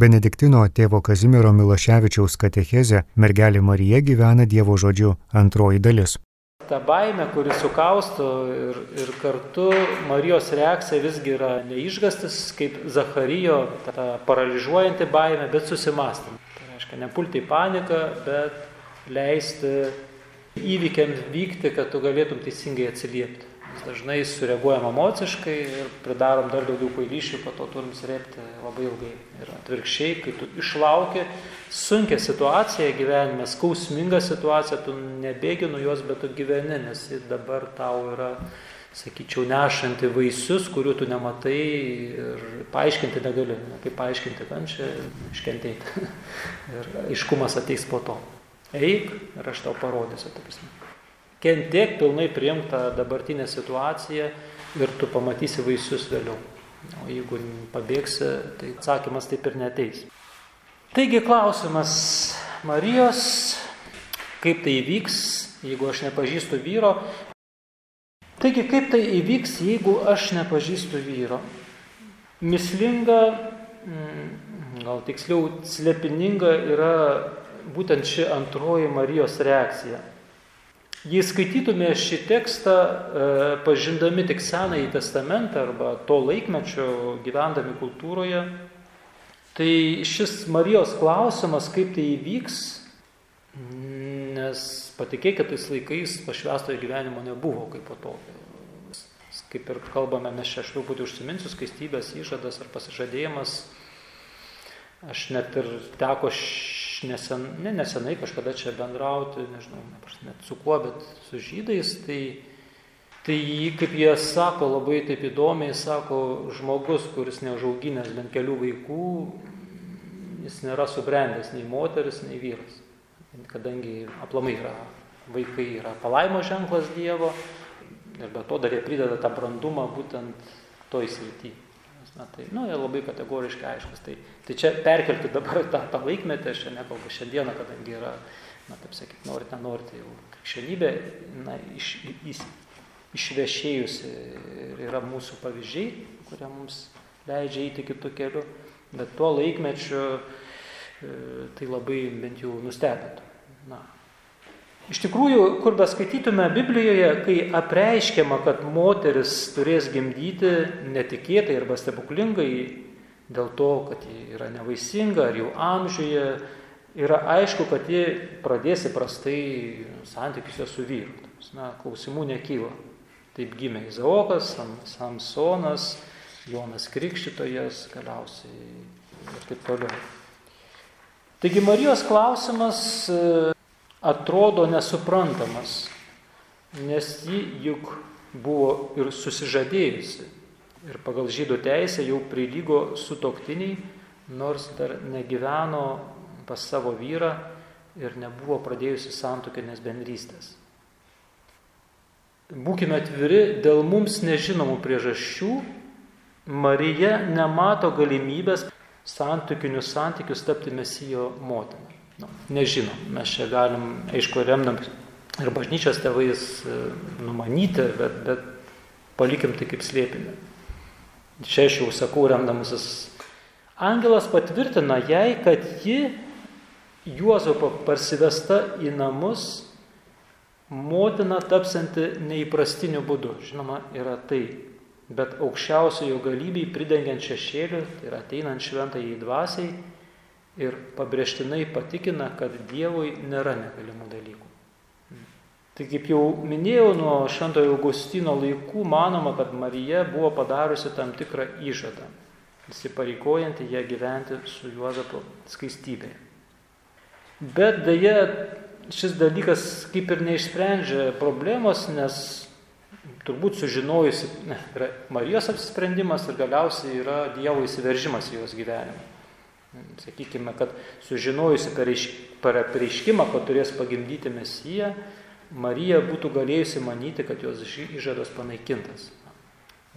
Benediktino tėvo Kazimiero Miloševičiaus katechezė Mergelė Marija gyvena Dievo žodžiu antroji dalis. Ta baime, kuri sukausto ir, ir kartu Marijos reakcija visgi yra neišgastis, kaip Zacharijo, ta paralyžiuojanti baime, bet susimastymą. Tai reiškia, nepulti į paniką, bet leisti įvykiams vykti, kad tu galėtum teisingai atsiliepti. Dažnai sureaguojam emociškai ir pridarom dar daugiau kvailyšių, po to turim srėpti labai ilgai. Ir atvirkščiai, kai tu išlauki sunkia situacija gyvenime, skausminga situacija, tu nebėgi nuo jos, bet tu gyveni, nes ji dabar tau yra, sakyčiau, nešanti vaisius, kurių tu nematai ir paaiškinti negali. Kaip paaiškinti kančią, iškentėti. ir aiškumas ateis po to. Eik ir aš tau parodysiu, taip prasme. Kentiek pilnai priimk tą dabartinę situaciją ir tu pamatysi vaisius vėliau. O jeigu pabėgsi, tai atsakymas taip ir neteis. Taigi klausimas Marijos, kaip tai įvyks, jeigu aš nepažįstu vyro. Taigi kaip tai įvyks, jeigu aš nepažįstu vyro? Mislinga, mm, gal tiksliau slepininga yra būtent ši antroji Marijos reakcija. Jei skaitytume šį tekstą, e, pažindami tik Senąjį testamentą arba to laikmečio gyvendami kultūroje, tai šis Marijos klausimas, kaip tai įvyks, nes patikėkit, tais laikais pašvestojo gyvenimo nebuvo kaip po to. Kaip ir kalbame, mes čia aš truputį užsiminsiu, skaistybės įžadas ar pasižadėjimas. Aš net ir teko nesen, ne nesenai kažkada čia bendrauti, nežinau, net su kuo, bet su žydais, tai, tai kaip jie sako, labai taip įdomiai sako, žmogus, kuris neužauginęs bent kelių vaikų, jis nėra subrendęs nei moteris, nei vyras. Kadangi aplamai yra, vaikai yra palaimo ženklas Dievo ir be to dar jie prideda tą brandumą būtent toj srityje. Na, tai, nu, jie labai kategoriškai aiškus. Tai, tai čia perkelti dabar tą, tą laikmetį, aš čia nekalbu šiandieną, kadangi yra, na, taip sakyti, norit, nenorit, jau krikščionybė, na, iš, iš, išvešėjusi ir yra mūsų pavyzdžiai, kurie mums leidžia eiti kitų kelių, bet tuo laikmečiu e, tai labai bent jau nustebintų. Na, Iš tikrųjų, kur beskaitytume Biblijoje, kai apreiškiama, kad moteris turės gimdyti netikėtai arba stebuklingai dėl to, kad ji yra nevaisinga ar jau amžiuje, yra aišku, kad ji pradės įprastai santykiuose su vyru. Na, klausimų nekyla. Taip gimė Izaokas, Samsonas, Jonas Krikščitojas, galiausiai ir taip toliau. Taigi Marijos klausimas atrodo nesuprantamas, nes ji juk buvo ir susižadėjusi. Ir pagal žydų teisę jau prilygo su toktiniai, nors dar negyveno pas savo vyrą ir nebuvo pradėjusi santokinės bendrystės. Būkime atviri, dėl mums nežinomų priežasčių Marija nemato galimybės santokinius santykius tapti mesijo motiną. Nu, nežinom, mes čia galim, aišku, remdam ir bažnyčios tėvais e, numanyti, bet, bet palikim tai kaip slėpinį. Čia aš jau sakau, remdamasis. Angelas patvirtina jai, kad ji Juozapo parsivesta į namus motina tapsanti neįprastiniu būdu. Žinoma, yra tai. Bet aukščiausiojo galybei pridengiant šešėlių, tai yra ateinant šventai į dvasiai, ir pabrėžtinai patikina, kad Dievui nėra negalimų dalykų. Tai kaip jau minėjau, nuo Šventojo Augustino laikų manoma, kad Marija buvo padariusi tam tikrą įžadą, įsipareikojantį ją gyventi su Juozapu skaistybėje. Bet dėja, šis dalykas kaip ir neišsprendžia problemos, nes turbūt sužinojusi ne, yra Marijos apsisprendimas ir galiausiai yra Dievo įsiveržimas į jos gyvenimą. Sakykime, kad sužinojusi per apreiškimą, kad turės pagimdyti Mesiją, Marija būtų galėjusi manyti, kad jos įžadas panaikintas.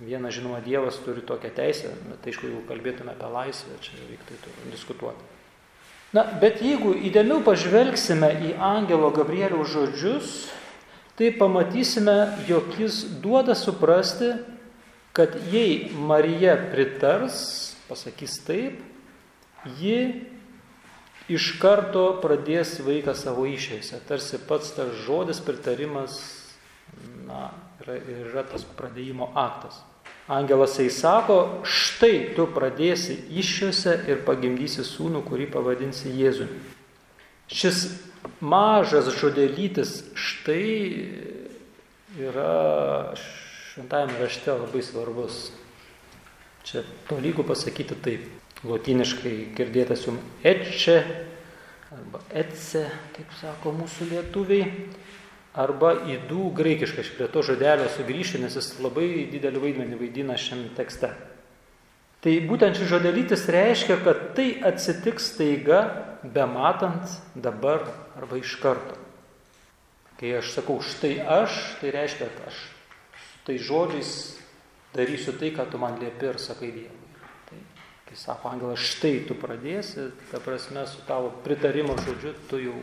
Viena, žinoma, Dievas turi tokią teisę, bet aišku, jeigu kalbėtume apie laisvę, čia reiktų diskutuoti. Na, bet jeigu įdėmiau pažvelgsime į angelo Gabrieliaus žodžius, tai pamatysime, jog jis duoda suprasti, kad jei Marija pritars, pasakys taip, ji iš karto pradės vaiką savo išėse. Tarsi pats tas žodis pritarimas na, yra, yra tas pradėjimo aktas. Angelas įsako, štai tu pradėsi iššiose ir pagimdysi sūnų, kurį pavadinsi Jėzumi. Šis mažas žodelytis štai yra šventajame rašte labai svarbus. Čia tolygų pasakyti taip. Lotiniškai girdėtas jums etče arba etse, kaip sako mūsų lietuviai arba įdų graikiškai. Aš prie to žodelio sugrįšiu, nes jis labai didelį vaidmenį vaidina šiame tekste. Tai būtent šis žodelytis reiškia, kad tai atsitiks taiga, be matant dabar arba iš karto. Kai aš sakau štai aš, tai reiškia, kad aš tai žodžiais darysiu tai, ką tu man liepi ir sakai Dievui. Tai, sako angelas, štai tu pradėsi, ta prasme, su tavo pritarimo žodžiu, tu jau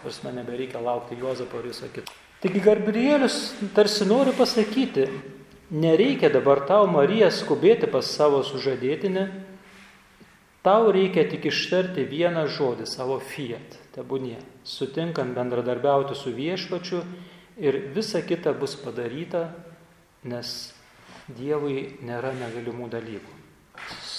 prasme nebereikia laukti Juozapo ir viso kito. Taigi Gabrielius tarsi nori pasakyti, nereikia dabar tau Marija skubėti pas savo sužadėtinę, tau reikia tik ištarti vieną žodį savo fiat, tebūnie, sutinkant bendradarbiauti su viešpačiu ir visa kita bus padaryta, nes Dievui nėra negalimų dalykų.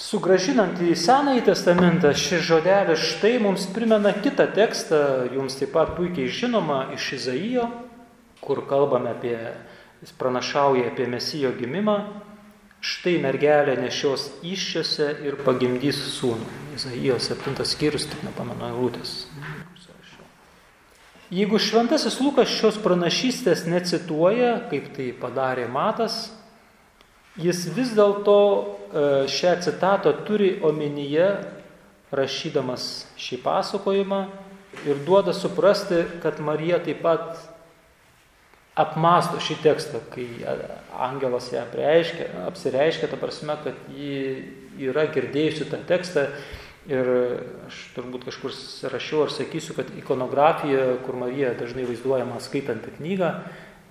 Sugražinant į Senąjį testamentą, šis žodelis štai mums primena kitą tekstą, jums taip pat puikiai žinoma, iš Izaijo, kur kalbame apie, jis pranašauja apie Mesijo gimimą. Štai mergelė nešios iššiose ir pagimdys sūnų. Izaijo 7 skyrius, tik nepamenu, eilutės. Jeigu šventasis Lukas šios pranašystės necituoja, kaip tai padarė Matas, jis vis dėlto e, šią citatą turi omenyje, rašydamas šį pasakojimą ir duoda suprasti, kad Marija taip pat apmasto šį tekstą, kai angelas ją prieiškia, apsireiškia, ta prasme, kad ji yra girdėjusi tą tekstą ir aš turbūt kažkur rašiau ar sakysiu, kad ikonografija, kur Marija dažnai vaizduojama skaitant knygą,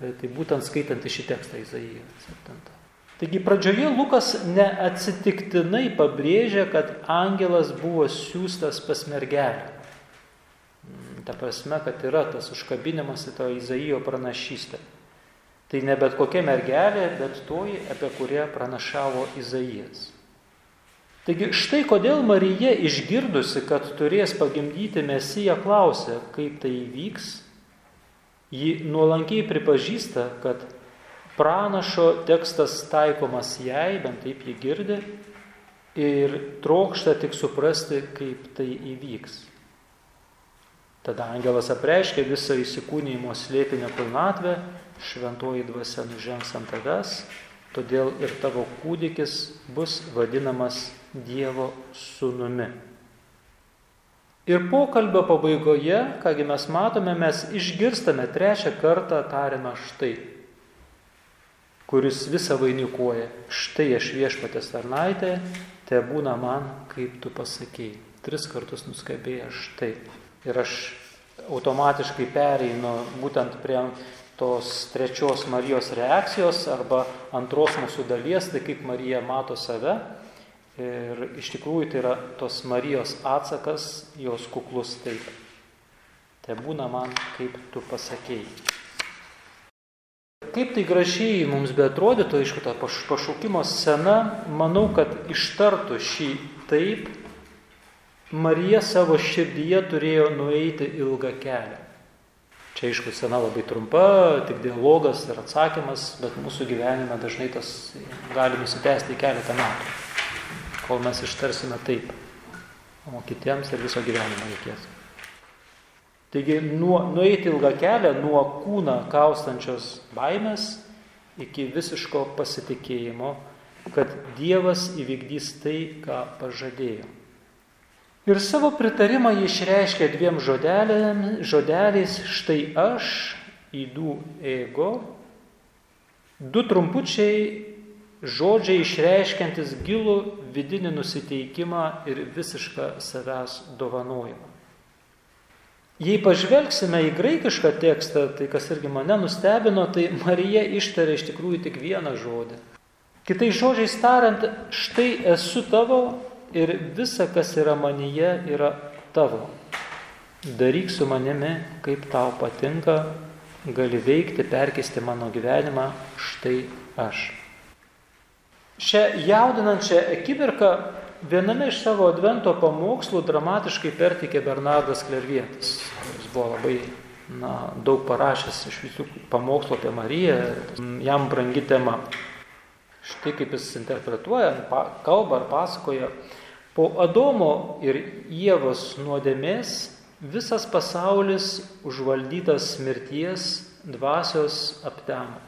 tai būtent skaitant šį tekstą Izaiją 7. Taigi pradžioje Lukas neatsitiktinai pabrėžia, kad angelas buvo siūstas pas mergelę. Mm, ta prasme, kad yra tas užkabinimas į to Izaijo pranašystę. Tai ne bet kokia mergelė, bet toji, apie kurią pranašavo Izaijas. Taigi štai kodėl Marija išgirdusi, kad turės pagimdyti Mesiją, klausė, kaip tai įvyks. Ji nuolankiai pripažįsta, kad pranašo tekstas taikomas jai, bent taip jį girdi, ir trokšta tik suprasti, kaip tai įvyks. Tada angelas apreiškia visą įsikūnymo slėpinio pilnatvę, šventoji dvasia nužengs ant tavęs, todėl ir tavo kūdikis bus vadinamas Dievo sūnumi. Ir pokalbio pabaigoje, kągi mes matome, mes išgirstame trečią kartą tariamą štai kuris visą vainikuoja. Štai aš viešpatės tarnaitė, te būna man, kaip tu pasakėjai. Tris kartus nuskabėjo štai. Ir aš automatiškai pereinu būtent prie tos trečios Marijos reakcijos arba antros mūsų dalies, tai kaip Marija mato save. Ir iš tikrųjų tai yra tos Marijos atsakas, jos kuklus taip. Tai būna man, kaip tu pasakėjai. Kaip tai gražiai mums beatrodytų, aišku, ta pašaukimo scena, manau, kad ištartų šį taip, Marija savo širdyje turėjo nueiti ilgą kelią. Čia, aišku, scena labai trumpa, tik dialogas ir atsakymas, bet mūsų gyvenime dažnai tas gali nusitęsti keletą metų, kol mes ištarsime taip, o kitiems ir viso gyvenimo reikės. Taigi nuo, nueiti ilgą kelią nuo kūną kaustančios baimės iki visiško pasitikėjimo, kad Dievas įvykdys tai, ką pažadėjo. Ir savo pritarimą jį išreiškia dviem žodeliais štai aš, įdų ego, du trumpučiai žodžiai išreiškiantis gilų vidinį nusiteikimą ir visišką savęs dovanojimą. Jei pažvelgsime į graikišką tekstą, tai kas irgi mane nustebino, tai Marija ištarė iš tikrųjų tik vieną žodį. Kitai žodžiais tariant, štai esu tavo ir visa, kas yra manyje, yra tavo. Daryk su manimi, kaip tau patinka, gali veikti, perkesti mano gyvenimą, štai aš. Šią jaudinančią akimirką viename iš savo advento pamokslų dramatiškai pertikė Bernardas Klervietis. Jis buvo labai na, daug parašęs iš visų pamokslų apie Mariją, jam brangi tema. Štai kaip jis interpretuoja, kalba ar pasakoja, po Adomo ir Jėvos nuodėmės visas pasaulis užvaldytas mirties dvasios aptemo.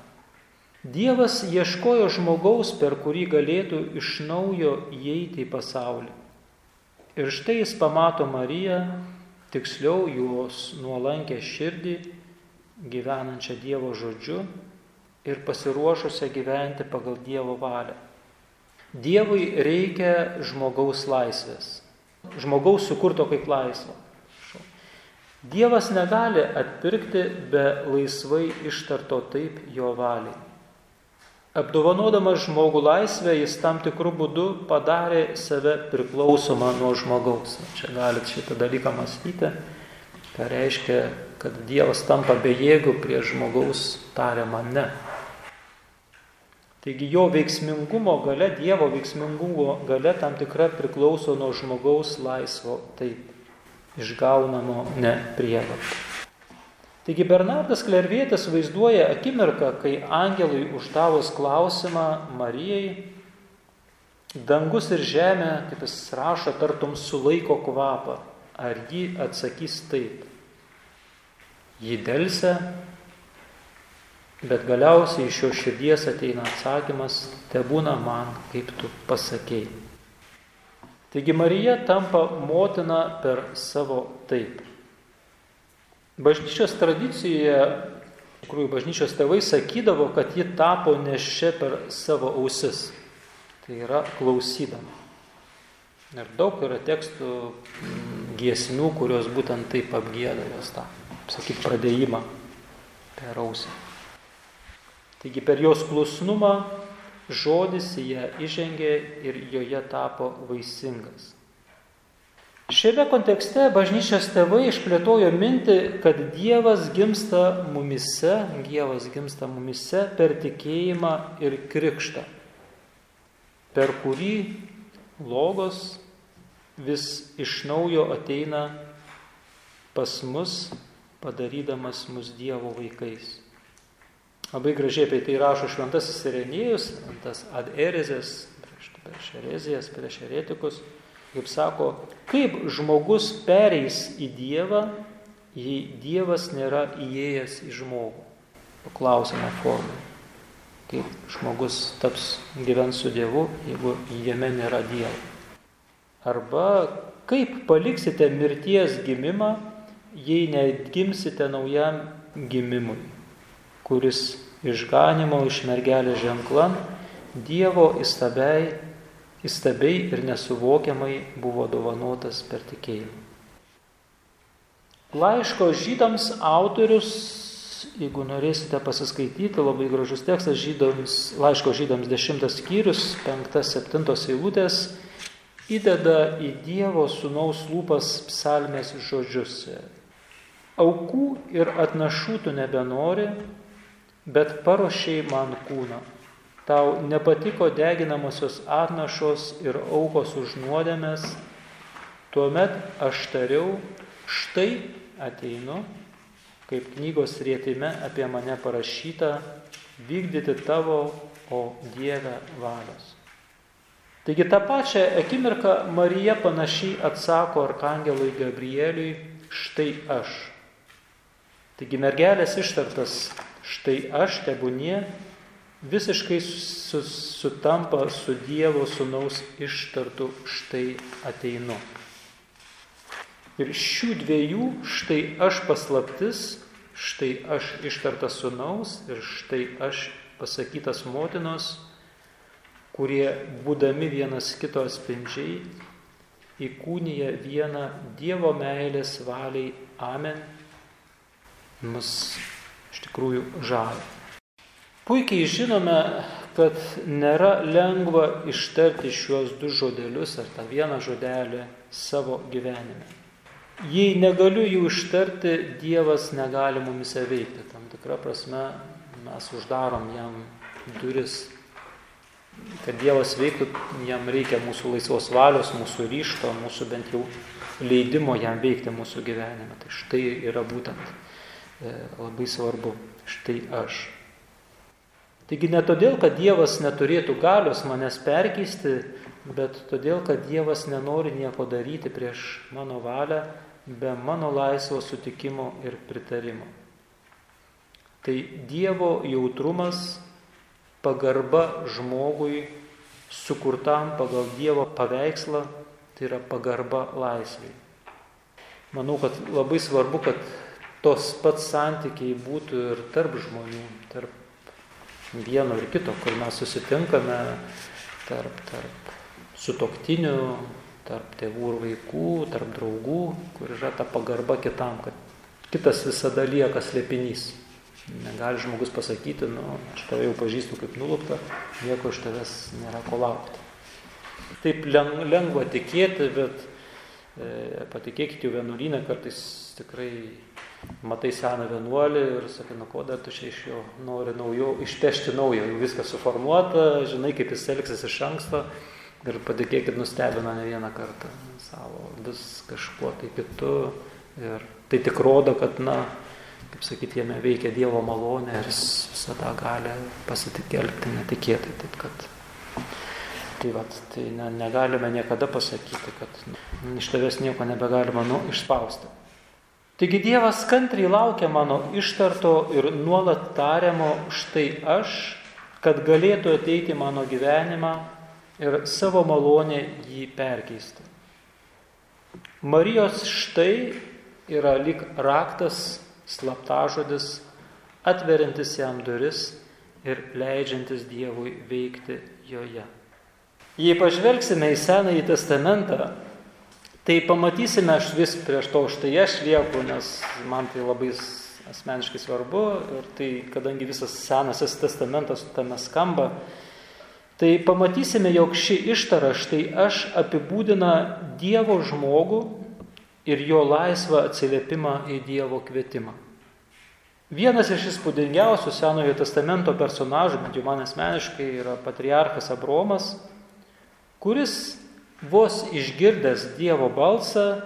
Dievas ieškojo žmogaus, per kurį galėtų iš naujo įeiti į pasaulį. Ir štai jis pamato Mariją, tiksliau jos nuolankę širdį, gyvenančią Dievo žodžiu ir pasiruošusią gyventi pagal Dievo valią. Dievui reikia žmogaus laisvės, žmogaus sukurto kaip laisvo. Dievas negali atpirkti be laisvai ištarto taip jo valiai. Apdovanodamas žmogų laisvę, jis tam tikrų būdų padarė save priklausomą nuo žmogaus. Čia galite šitą dalyką mąstyti, ką reiškia, kad Dievas tampa bejėgiu prie žmogaus tariamą ne. Taigi jo veiksmingumo gale, Dievo veiksmingumo gale tam tikra priklauso nuo žmogaus laisvo, taip išgaunamo ne prievartą. Taigi Bernardas Klervietis vaizduoja akimirką, kai angelui uždavus klausimą Marijai, dangus ir žemė, kaip jis rašo, tartum sulaiko kvapą. Ar ji atsakys taip? Ji dėlse, bet galiausiai iš jo širdies ateina atsakymas, te būna man, kaip tu pasakėjai. Taigi Marija tampa motina per savo taip. Bažnyčios tradicijoje, tikrųjų, bažnyčios tėvai sakydavo, kad ji tapo nešia per savo ausis. Tai yra klausydama. Ir daug yra tekstų mm, giesmių, kurios būtent taip apgėda jos tą, sakyt, pradėjimą per ausį. Taigi per jos klusnumą žodis ją įžengė ir joje tapo vaisingas. Šiame kontekste bažnyčios tėvai išplėtojo mintį, kad Dievas gimsta mumise, Dievas gimsta mumise per tikėjimą ir krikštą, per kurį logos vis iš naujo ateina pas mus, padarydamas mus Dievo vaikais. Labai gražiai apie tai rašo šventasis Sirenėjus, tas ad erezės, prieš erezijas, prieš eretikus kaip sako, kaip žmogus pereis į Dievą, jei Dievas nėra įėjęs į žmogų. Paklausimo formą. Kaip žmogus taps gyvens su Dievu, jeigu jame nėra Dievo. Arba kaip paliksite mirties gimimą, jei neatgimsite naujam gimimui, kuris išganimo iš mergelės ženklan Dievo įstabiai įstabiai ir nesuvokiamai buvo dovanotas per tikėjimą. Laiško žydams autorius, jeigu norėsite pasiskaityti, labai gražus tekstas žydams, laiško žydams dešimtas skyrius, penktas, septintos eilutės, įdeda į Dievo sunaus lūpas psalmės žodžius. Aukų ir atnašų tu nebenori, bet paruošiai man kūną tau nepatiko deginamosios atnašos ir aukos už nuodėmės, tuomet aš tariau, štai ateinu, kaip knygos rėtime apie mane parašyta, vykdyti tavo, o Dieve valios. Taigi tą pačią akimirką Marija panašiai atsako arkangelui Gabrieliui, štai aš. Taigi mergelės ištartas, štai aš tebūnie visiškai sutampa su Dievo sunaus ištartu štai ateinu. Ir šių dviejų štai aš paslaptis, štai aš ištartas sunaus ir štai aš pasakytas motinos, kurie būdami vienas kito atspindžiai, įkūnyje vieną Dievo meilės valiai Amen, mus iš tikrųjų žavi. Puikiai žinome, kad nėra lengva ištarti šiuos du žodelius ar tą vieną žodelį savo gyvenime. Jei negaliu jų ištarti, Dievas negali mumise veikti. Tam tikrą prasme mes uždarom jam duris. Kad Dievas veiktų, jam reikia mūsų laisvos valios, mūsų ryšto, mūsų bent jau leidimo jam veikti mūsų gyvenime. Tai štai yra būtent e, labai svarbu. Štai aš. Taigi ne todėl, kad Dievas neturėtų galios manęs perkeisti, bet todėl, kad Dievas nenori nieko daryti prieš mano valią be mano laisvo sutikimo ir pritarimo. Tai Dievo jautrumas, pagarba žmogui, sukurtam pagal Dievo paveikslą, tai yra pagarba laisvai. Manau, kad labai svarbu, kad tos pats santykiai būtų ir tarp žmonių, vieno ir kito, kur mes susitinkame tarp, tarp sutoktinių, tarp tėvų ir vaikų, tarp draugų, kur yra ta pagarba kitam, kad kitas visada lieka slėpinys. Negali žmogus pasakyti, nu, aš tave jau pažįstu kaip nulupta, nieko iš tavęs nėra ko laukti. Taip lengva tikėti, bet e, patikėkite, jau vienuolynę kartais tikrai matai seną vienuolį ir sakai, nu ko dar tu čia iš jo nori naujo, išpešti naujo, jau viskas suformuota, žinai, kaip jis elgsis iš anksto ir patikėkit, nustebina ne vieną kartą savo vis kažkuo tai kitu ir tai tik rodo, kad, na, kaip sakyti, jame veikia Dievo malonė ir jis visada gali pasitikėlti netikėtai, taip kad Tai, vat, tai ne, negalime niekada pasakyti, kad iš tavęs nieko nebegalima nu, išspausti. Taigi Dievas kantriai laukia mano ištarto ir nuolat tariamo štai aš, kad galėtų ateiti mano gyvenimą ir savo malonę jį perkeisti. Marijos štai yra lik raktas, slaptažodis, atverintis jam duris ir leidžiantis Dievui veikti joje. Jei pažvelgsime į Senąjį testamentą, Tai pamatysime, aš vis prieš to štai aš lieku, nes man tai labai asmeniškai svarbu ir tai, kadangi visas senasis testamentas tame skamba, tai pamatysime, jog ši ištara štai aš apibūdina Dievo žmogų ir jo laisvą atsiliepimą į Dievo kvietimą. Vienas iš įspūdingiausių Senojo testamento personažų, bent jau man asmeniškai, yra patriarchas Abromas, kuris vos išgirdęs Dievo balsą,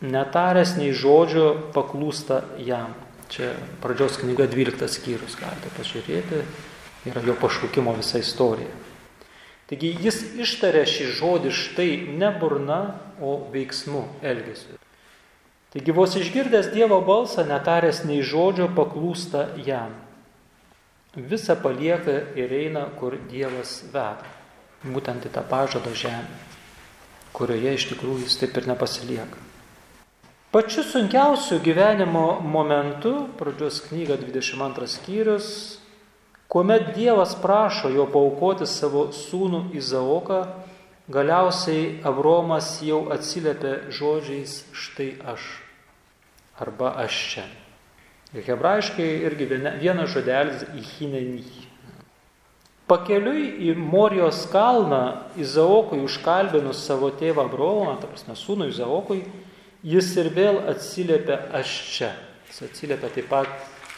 netaręs nei žodžio, paklūsta jam. Čia pradžios knyga 12 skyrius, galite pažiūrėti, yra jo pašaukimo visa istorija. Taigi jis ištarė šį žodį štai ne burna, o veiksmu elgesiu. Taigi vos išgirdęs Dievo balsą, netaręs nei žodžio, paklūsta jam. Visa palieka ir eina, kur Dievas veda. Būtent į tą pažado žemę kurioje iš tikrųjų jis taip ir nepasilieka. Pačiu sunkiausiu gyvenimo momentu, pradžios knyga 22 skyrius, kuomet Dievas prašo jo paukoti savo sūnų Izaoką, galiausiai Avromas jau atsiliepia žodžiais štai aš arba aš čia. Ir hebrajiškai irgi vienas žodelis įchinenį. Pakeliui į Morijos kalną Izaokui užkalbinus savo tėvą Abraomą, ta prasme sūnų Izaokui, jis ir vėl atsiliepia aš čia. Jis atsiliepia taip pat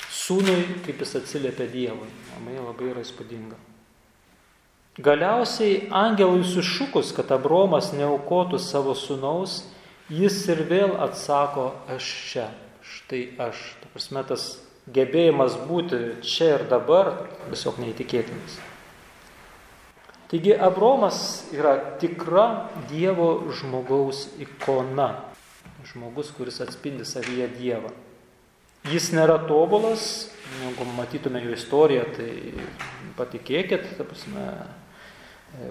sūnui, kaip jis atsiliepia Dievui. Labai labai yra įspūdinga. Galiausiai angelui sušukus, kad Abromas neaukotų savo sūnaus, jis ir vėl atsako aš čia. Štai aš. Ta prasme, tas gebėjimas būti čia ir dabar tiesiog neįtikėtinas. Taigi Abromas yra tikra Dievo žmogaus ikona. Žmogus, kuris atspindi savyje Dievą. Jis nėra tobulas, jeigu matytume jo istoriją, tai patikėkit, ta prasme,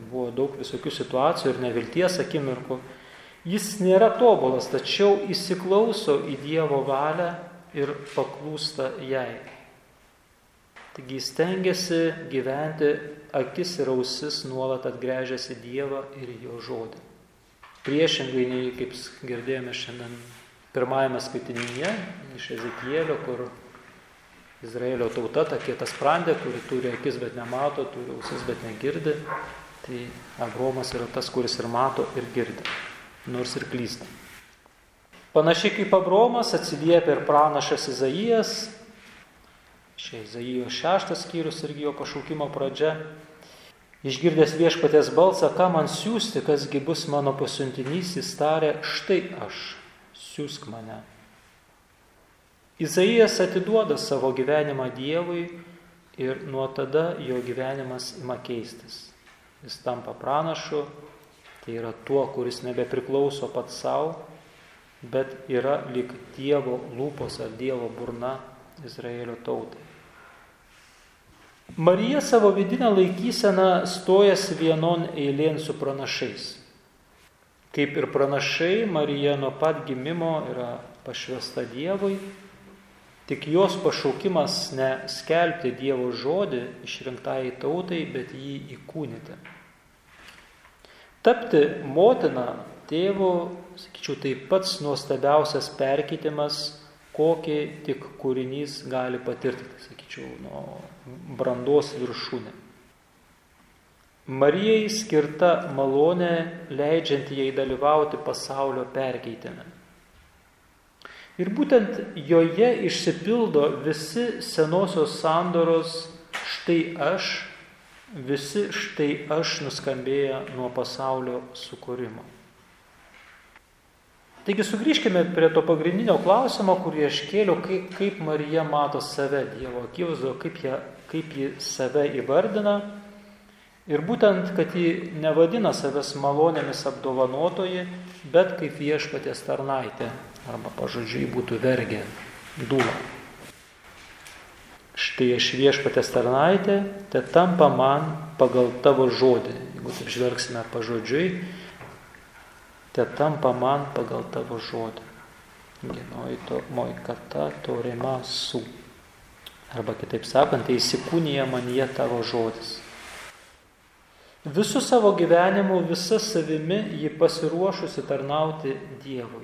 buvo daug visokių situacijų ir nevilties akimirkų. Jis nėra tobulas, tačiau įsiklauso į Dievo valią ir paklūsta jai. Taigi jis tengiasi gyventi akis ir ausis nuolat atgręžęs į Dievą ir Jo žodį. Priešingai nei, kaip girdėjome šiandien pirmajame skaitinyje iš Ezekielio, kur Izraelio tauta, ta kieta sprendė, kuri turi akis, bet nemato, turi ausis, bet negirdi. Tai Abromas yra tas, kuris ir mato, ir girdi, nors ir klysta. Panašiai kaip Abromas atsiliepia ir pranašas Izaijas, čia Izaijo šeštas skyrius irgi jo pašaukimo pradžia, Išgirdęs viešpatės balsą, ką man siūsti, kasgi bus mano pasiuntinys, jis tarė, štai aš, siūsk mane. Izaijas atiduoda savo gyvenimą Dievui ir nuo tada jo gyvenimas ima keistis. Jis tampa pranašu, tai yra tuo, kuris nebepriklauso pats savo, bet yra lik Dievo lūpos ar Dievo burna Izraelio tautai. Marija savo vidinę laikyseną stojasi vienon eilėn su pranašais. Kaip ir pranašai, Marija nuo pat gimimo yra pašvesta Dievui, tik jos pašaukimas ne skelbti Dievo žodį išrinktai tautai, bet jį įkūnyti. Tapti motina tėvu, sakyčiau, tai pats nuostabiausias perkeitimas kokį tik kūrinys gali patirti, sakyčiau, nuo brandos viršūnė. Marijai skirta malonė, leidžianti jai dalyvauti pasaulio perkeitime. Ir būtent joje išsipildo visi senosios sandoros štai aš, visi štai aš nuskambėję nuo pasaulio sukūrimo. Taigi sugrįžkime prie to pagrindinio klausimo, kurį aš kėliau, kaip, kaip Marija mato save Dievo akivaizdoje, kaip, ją, kaip ji save įvardina. Ir būtent, kad ji nevadina savęs malonėmis apdovanotoji, bet kaip viešpatės tarnaitė, arba pažodžiui būtų vergė, dūla. Štai aš viešpatės tarnaitė, te tampa man pagal tavo žodį. Jeigu taip žvelgsime pažodžiui, te tampa man pagal tavo žodį. Genoj to moj kata to rema su. Arba kitaip sakant, tai įsikūnija manyje tavo žodis. Visų savo gyvenimu, visa savimi ji pasiruošusi tarnauti Dievui.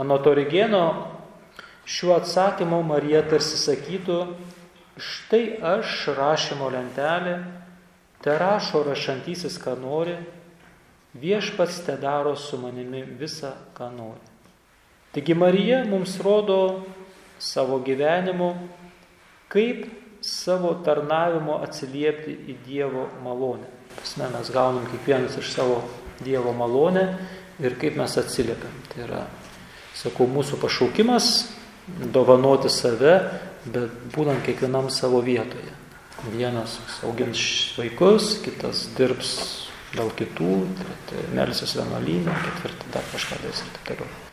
Anot Origeno šiuo atsakymu Marija tarsi sakytų, štai aš rašymo lentelė, te rašo rašantysis, ką nori, viešpats te daro su manimi visą, ką nori. Taigi Marija mums rodo savo gyvenimu, kaip savo tarnavimo atsiliepti į Dievo malonę. Pasme, mes gaunam kiekvienas iš savo Dievo malonę ir kaip mes atsiliepiam. Tai yra, sakau, mūsų pašaukimas dovanoti save, bet būnant kiekvienam savo vietoje. Vienas augins vaikus, kitas dirbs dėl kitų, treti melsis vienuolynę, ketvirti dar kažką darys ir taip toliau.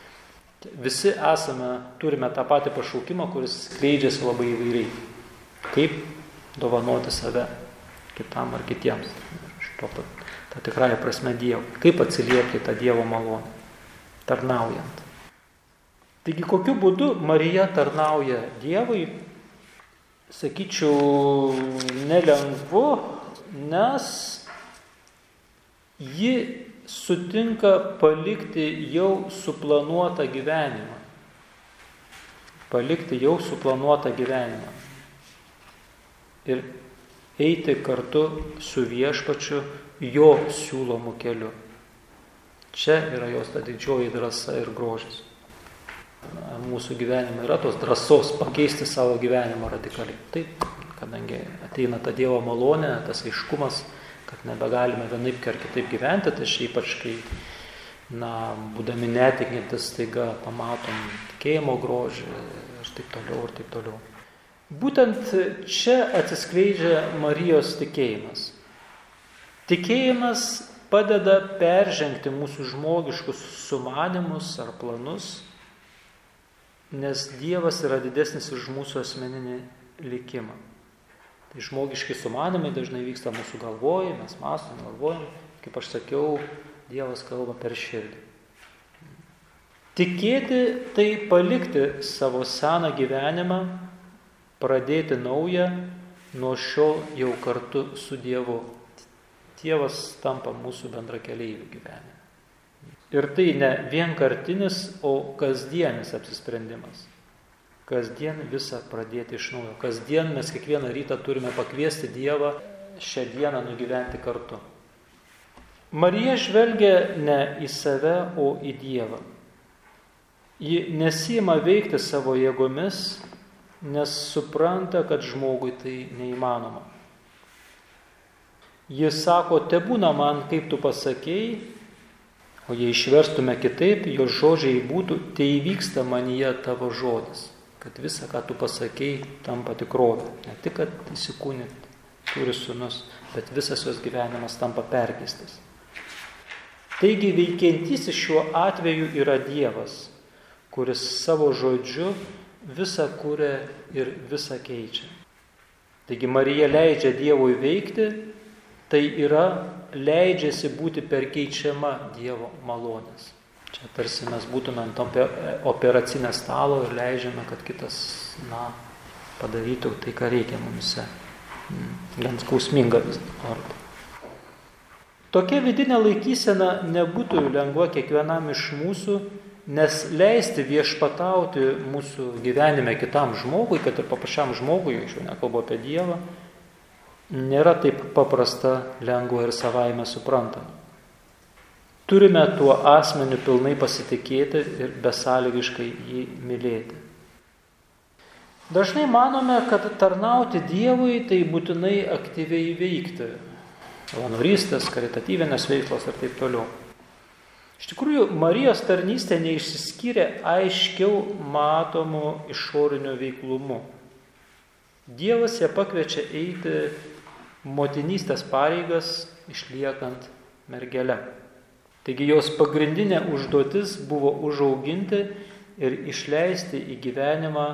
Visi esame, turime tą patį pašaukimą, kuris skleidžiasi labai įvairiai. Kaip dovanoti save kitam ar kitiems. Šito tą tikrąją prasme Dievo. Kaip atsiliepti tą Dievo malonę, tarnaujant. Taigi kokiu būdu Marija tarnauja Dievui, sakyčiau, nelengvu, nes ji sutinka palikti jau suplanuotą gyvenimą. Palikti jau suplanuotą gyvenimą. Ir eiti kartu su viešpačiu jo siūlomu keliu. Čia yra jos ta didžioji drąsa ir grožis. Mūsų gyvenime yra tos drąsos pakeisti savo gyvenimą radikaliai. Taip, kadangi ateina ta Dievo malonė, tas aiškumas, kad nebegalime vienaip ar kitaip gyventi, tai ypač kai, na, būdami netikintis, taiga pamatom tikėjimo grožį ir taip toliau, ir taip toliau. Būtent čia atsiskleidžia Marijos tikėjimas. Tikėjimas padeda peržengti mūsų žmogiškus sumanimus ar planus, nes Dievas yra didesnis už mūsų asmeninį likimą. Tai žmogiški sumanimai dažnai vyksta mūsų galvoj, mes mąstom, galvojam, kaip aš sakiau, Dievas kalba per širdį. Tikėti tai palikti savo seną gyvenimą, pradėti naują, nuo šiol jau kartu su Dievu. Dievas tampa mūsų bendra keliaivių gyvenime. Ir tai ne vienkartinis, o kasdienis apsisprendimas. Kasdien visą pradėti iš naujo. Kasdien mes kiekvieną rytą turime pakviesti Dievą šią dieną nugyventi kartu. Marija žvelgia ne į save, o į Dievą. Ji nesima veikti savo jėgomis, nes supranta, kad žmogui tai neįmanoma. Jis sako, te būna man, kaip tu pasakėjai, o jei išverstume kitaip, jo žodžiai būtų, tai įvyksta manyje tavo žodis, kad visa, ką tu pasakėjai, tampa tikrovė. Ne tik, kad įsikūnyti turi sunus, bet visas jos gyvenimas tampa perkeistas. Taigi veikiantysis šiuo atveju yra Dievas, kuris savo žodžiu visą kūrė ir visą keičia. Taigi Marija leidžia Dievui veikti tai yra leidžiasi būti perkeičiama Dievo malonės. Čia tarsi mes būtume ant operacinio stalo ir leidžiame, kad kitas, na, padarytų tai, ką reikia. Hmm, gan skausminga vis dėlto. Tokia vidinė laikysena nebūtų lengva kiekvienam iš mūsų, nes leisti viešpatauti mūsų gyvenime kitam žmogui, kad ir paprašiam žmogui, aš jau nekalbu apie Dievą, nėra taip paprasta, lengva ir savaime suprantama. Turime tuo asmeniu pilnai pasitikėti ir besąlygiškai jį mylėti. Dažnai manome, kad tarnauti Dievui tai būtinai aktyviai veikti. Lanorystės, karitatyvinės veiklos ir taip toliau. Iš tikrųjų, Marijos tarnystė neišsiskyrė aiškiau matomų išorinių veiklumų. Dievas ją pakviečia eiti motinystės pareigas išliekant mergelę. Taigi jos pagrindinė užduotis buvo užauginti ir išleisti į gyvenimą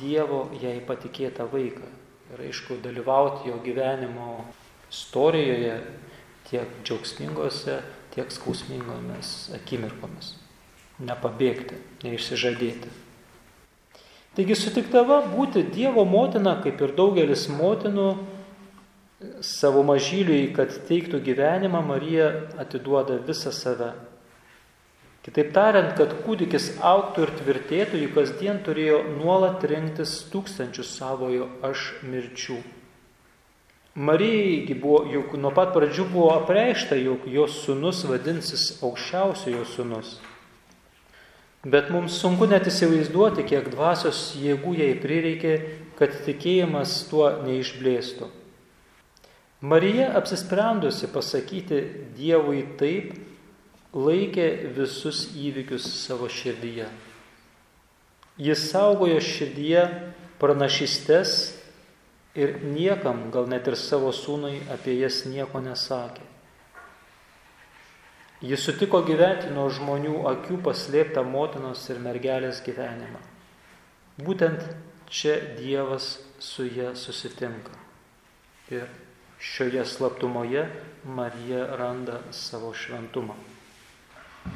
Dievo jai patikėtą vaiką. Ir aišku, dalyvauti jo gyvenimo istorijoje tiek džiaugsmingose, tiek skausmingomis akimirkomis. Nepabėgti, neišsižadėti. Taigi sutiktava būti Dievo motina, kaip ir daugelis motinų, savo mažyliui, kad teiktų gyvenimą, Marija atiduoda visą save. Kitaip tariant, kad kūdikis auktų ir tvirtėtų, ji kasdien turėjo nuolat rinktis tūkstančius savojo aš mirčių. Marijai buvo, juk nuo pat pradžių buvo apreikšta, jog jos sunus vadinsis aukščiausiojo sunus. Bet mums sunku net įsivaizduoti, kiek dvasios jėgų jai prireikė, kad tikėjimas tuo neišblėstų. Marija apsisprendusi pasakyti Dievui taip, laikė visus įvykius savo širdyje. Jis saugojo širdyje pranašystes ir niekam, gal net ir savo sūnui, apie jas nieko nesakė. Jis sutiko gyventi nuo žmonių akių paslėptą motinos ir mergelės gyvenimą. Būtent čia Dievas su ją susitinka. Ir Šioje slaptumoje Marija randa savo šventumą.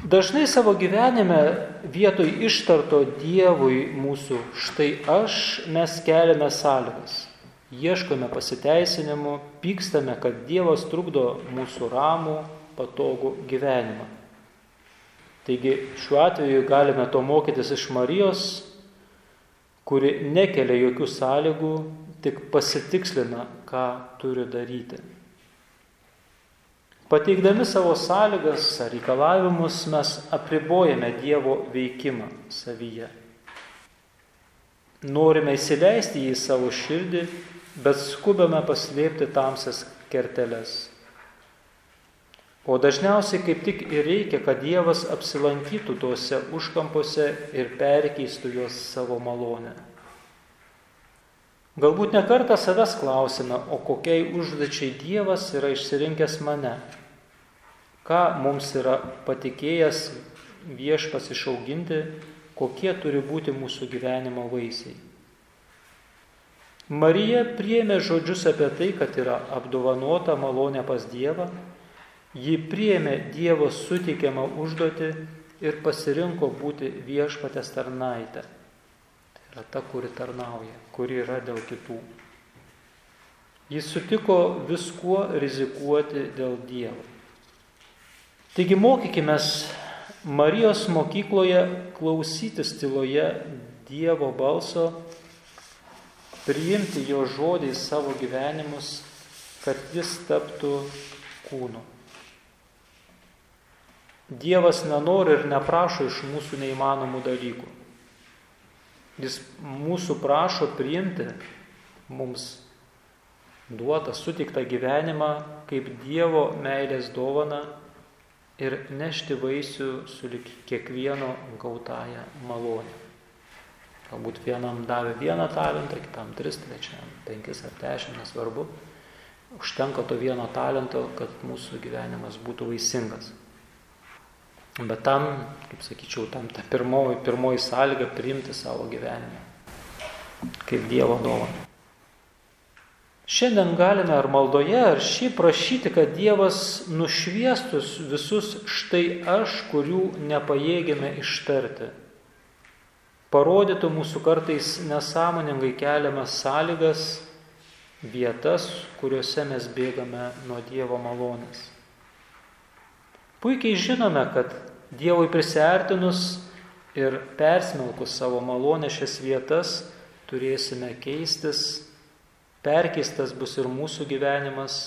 Dažnai savo gyvenime vietoj ištarto Dievui mūsų štai aš mes keliame sąlygas. Ieškome pasiteisinimų, pykstame, kad Dievas trukdo mūsų ramų, patogų gyvenimą. Taigi šiuo atveju galime to mokytis iš Marijos, kuri nekelia jokių sąlygų, tik pasitikslina, ką turi daryti. Pateikdami savo sąlygas ar reikalavimus mes apribojame Dievo veikimą savyje. Norime įsileisti į savo širdį, bet skubame paslėpti tamsias kerteles. O dažniausiai kaip tik ir reikia, kad Dievas apsilankytų tuose užkampuose ir perkeistų juos savo malonę. Galbūt nekartą savęs klausime, o kokiai užduočiai Dievas yra išsirinkęs mane? Ką mums yra patikėjęs viešpas išauginti, kokie turi būti mūsų gyvenimo vaisiai? Marija priėmė žodžius apie tai, kad yra apdovanota malonė pas Dievą, ji priėmė Dievo suteikiamą užduotį ir pasirinko būti viešpatės tarnaitę yra ta, kuri tarnauja, kuri yra dėl kitų. Jis sutiko viskuo rizikuoti dėl Dievo. Taigi mokykime Marijos mokykloje klausytis tyloje Dievo balso, priimti jo žodį į savo gyvenimus, kad jis taptų kūnu. Dievas nenori ir neprašo iš mūsų neįmanomų dalykų. Jis mūsų prašo priimti mums duotą sutiktą gyvenimą kaip Dievo meilės dovana ir nešti vaisių su kiekvieno gautąją malonę. Galbūt vienam davė vieną talentą, kitam tris, trečiam penkis ar dešimt, nesvarbu. Užtenka to vieno talento, kad mūsų gyvenimas būtų vaisingas. Bet tam, kaip sakyčiau, tam ta pirmoji, pirmoji sąlyga priimti savo gyvenimą kaip Dievo dovaną. Šiandien galime ar maldoje, ar šį prašyti, kad Dievas nušviestų visus štai aš, kurių nepajėgėme ištarti. Parodytų mūsų kartais nesąmoningai keliamas sąlygas, vietas, kuriuose mes bėgame nuo Dievo malonės. Puikiai žinome, kad Dievui prisertinus ir persmelkus savo malonę šias vietas turėsime keistis, perkeistas bus ir mūsų gyvenimas,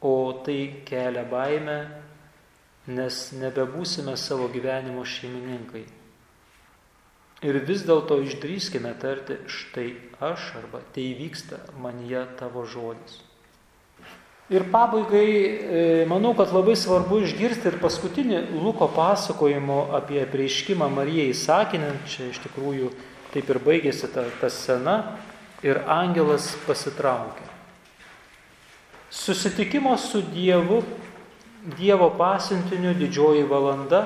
o tai kelia baimę, nes nebebūsime savo gyvenimo šeimininkai. Ir vis dėlto išdrįskime tarti, štai aš arba tai vyksta manyje tavo žodis. Ir pabaigai, e, manau, kad labai svarbu išgirsti ir paskutinį Luko pasakojimo apie prieiškimą Marijai sakinį. Čia iš tikrųjų taip ir baigėsi ta, ta scena. Ir angelas pasitraukė. Susitikimo su Dievu, Dievo pasintiniu didžioji valanda,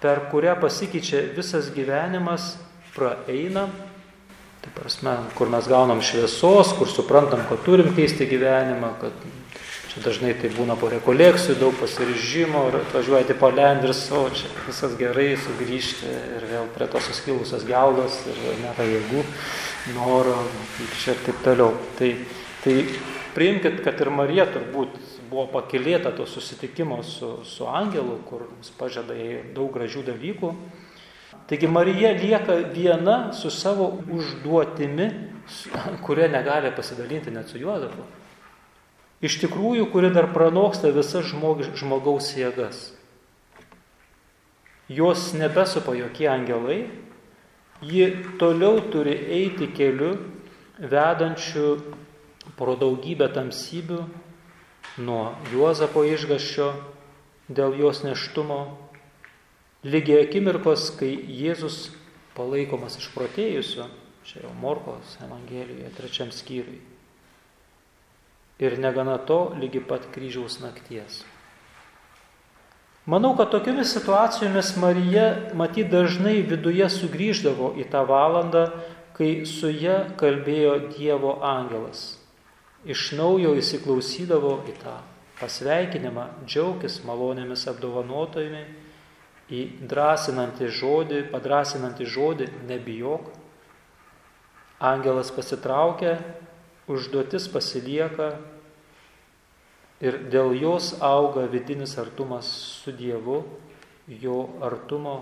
per kurią pasikeičia visas gyvenimas, praeina. Tai prasme, kur mes gaunam šviesos, kur suprantam, kad turim keisti gyvenimą, kad Dažnai tai būna po rekolekcijų, daug pasiryžimo, ir atvažiuojate po lendris, o čia viskas gerai, sugrįžti ir vėl prie tos suskilusios geldos ir nėra jėgų, noro, čia ir taip toliau. Tai, tai priimkite, kad ir Marija turbūt buvo pakilėta to susitikimo su, su angelu, kur jis pažada jai daug gražių dalykų. Taigi Marija lieka viena su savo užduotimi, kuria negali pasidalinti net su Juozapu iš tikrųjų, kuri dar pranoksta visas žmog, žmogaus jėgas. Jos nebesupa jokie angelai, ji toliau turi eiti keliu, vedančiu pro daugybę tamsybių, nuo Juozapo išgaščio dėl jos neštumo, lygiai akimirkos, kai Jėzus palaikomas išprotėjusiu, čia jau Morkos Evangelijoje trečiam skyriui ir negana to lygi pat kryžiaus nakties. Manau, kad tokiamis situacijomis Marija matyt dažnai viduje sugrįždavo į tą valandą, kai su ją kalbėjo Dievo angelas. Iš naujo įsiklausydavo į tą pasveikinimą, džiaugtis malonėmis apdovanotojimi, į drąsinantį žodį, padrasinantį žodį, nebijok. Angelas pasitraukia užduotis pasilieka ir dėl jos auga vidinis artumas su Dievu, jo artumo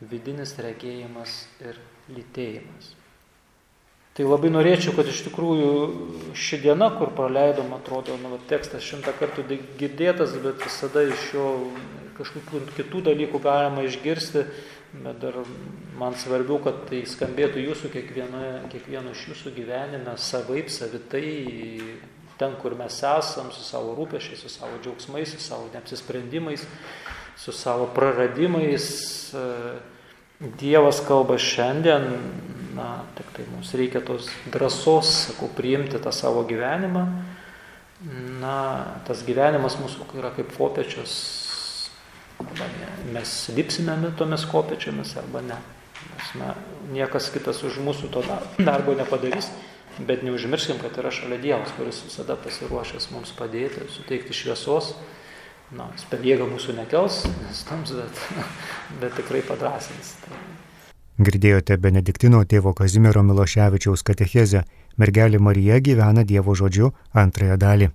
vidinis regėjimas ir lytėjimas. Tai labai norėčiau, kad iš tikrųjų ši diena, kur praleidom, atrodo, nu, tekstas šimtą kartų girdėtas, bet visada iš jo kažkokių kitų dalykų galima išgirsti, bet dar man svarbiau, kad tai skambėtų jūsų kiekvieno, kiekvieno iš jūsų gyvenime savaip, savitai, ten, kur mes esam, su savo rūpešiais, su savo džiaugsmais, su savo neapsisprendimais, su savo praradimais. Dievas kalba šiandien, na, tik tai mums reikia tos drąsos, sakau, priimti tą savo gyvenimą. Na, tas gyvenimas mūsų yra kaip kopiečios Arba ne, mes lipsime tomis kopiečiamis arba ne. Nes na, niekas kitas už mūsų to darbo nepadarys, bet neužmirškim, kad yra šalia Dievas, kuris visada pasiruošęs mums padėti, suteikti šviesos. Na, jis per jėgą mūsų nekels, stams, bet, bet tikrai padrasins. Tai... Girdėjote Benediktino tėvo Kazimiero Miloševičiaus katechezę Mergelė Marija gyvena Dievo žodžiu antrąją dalį.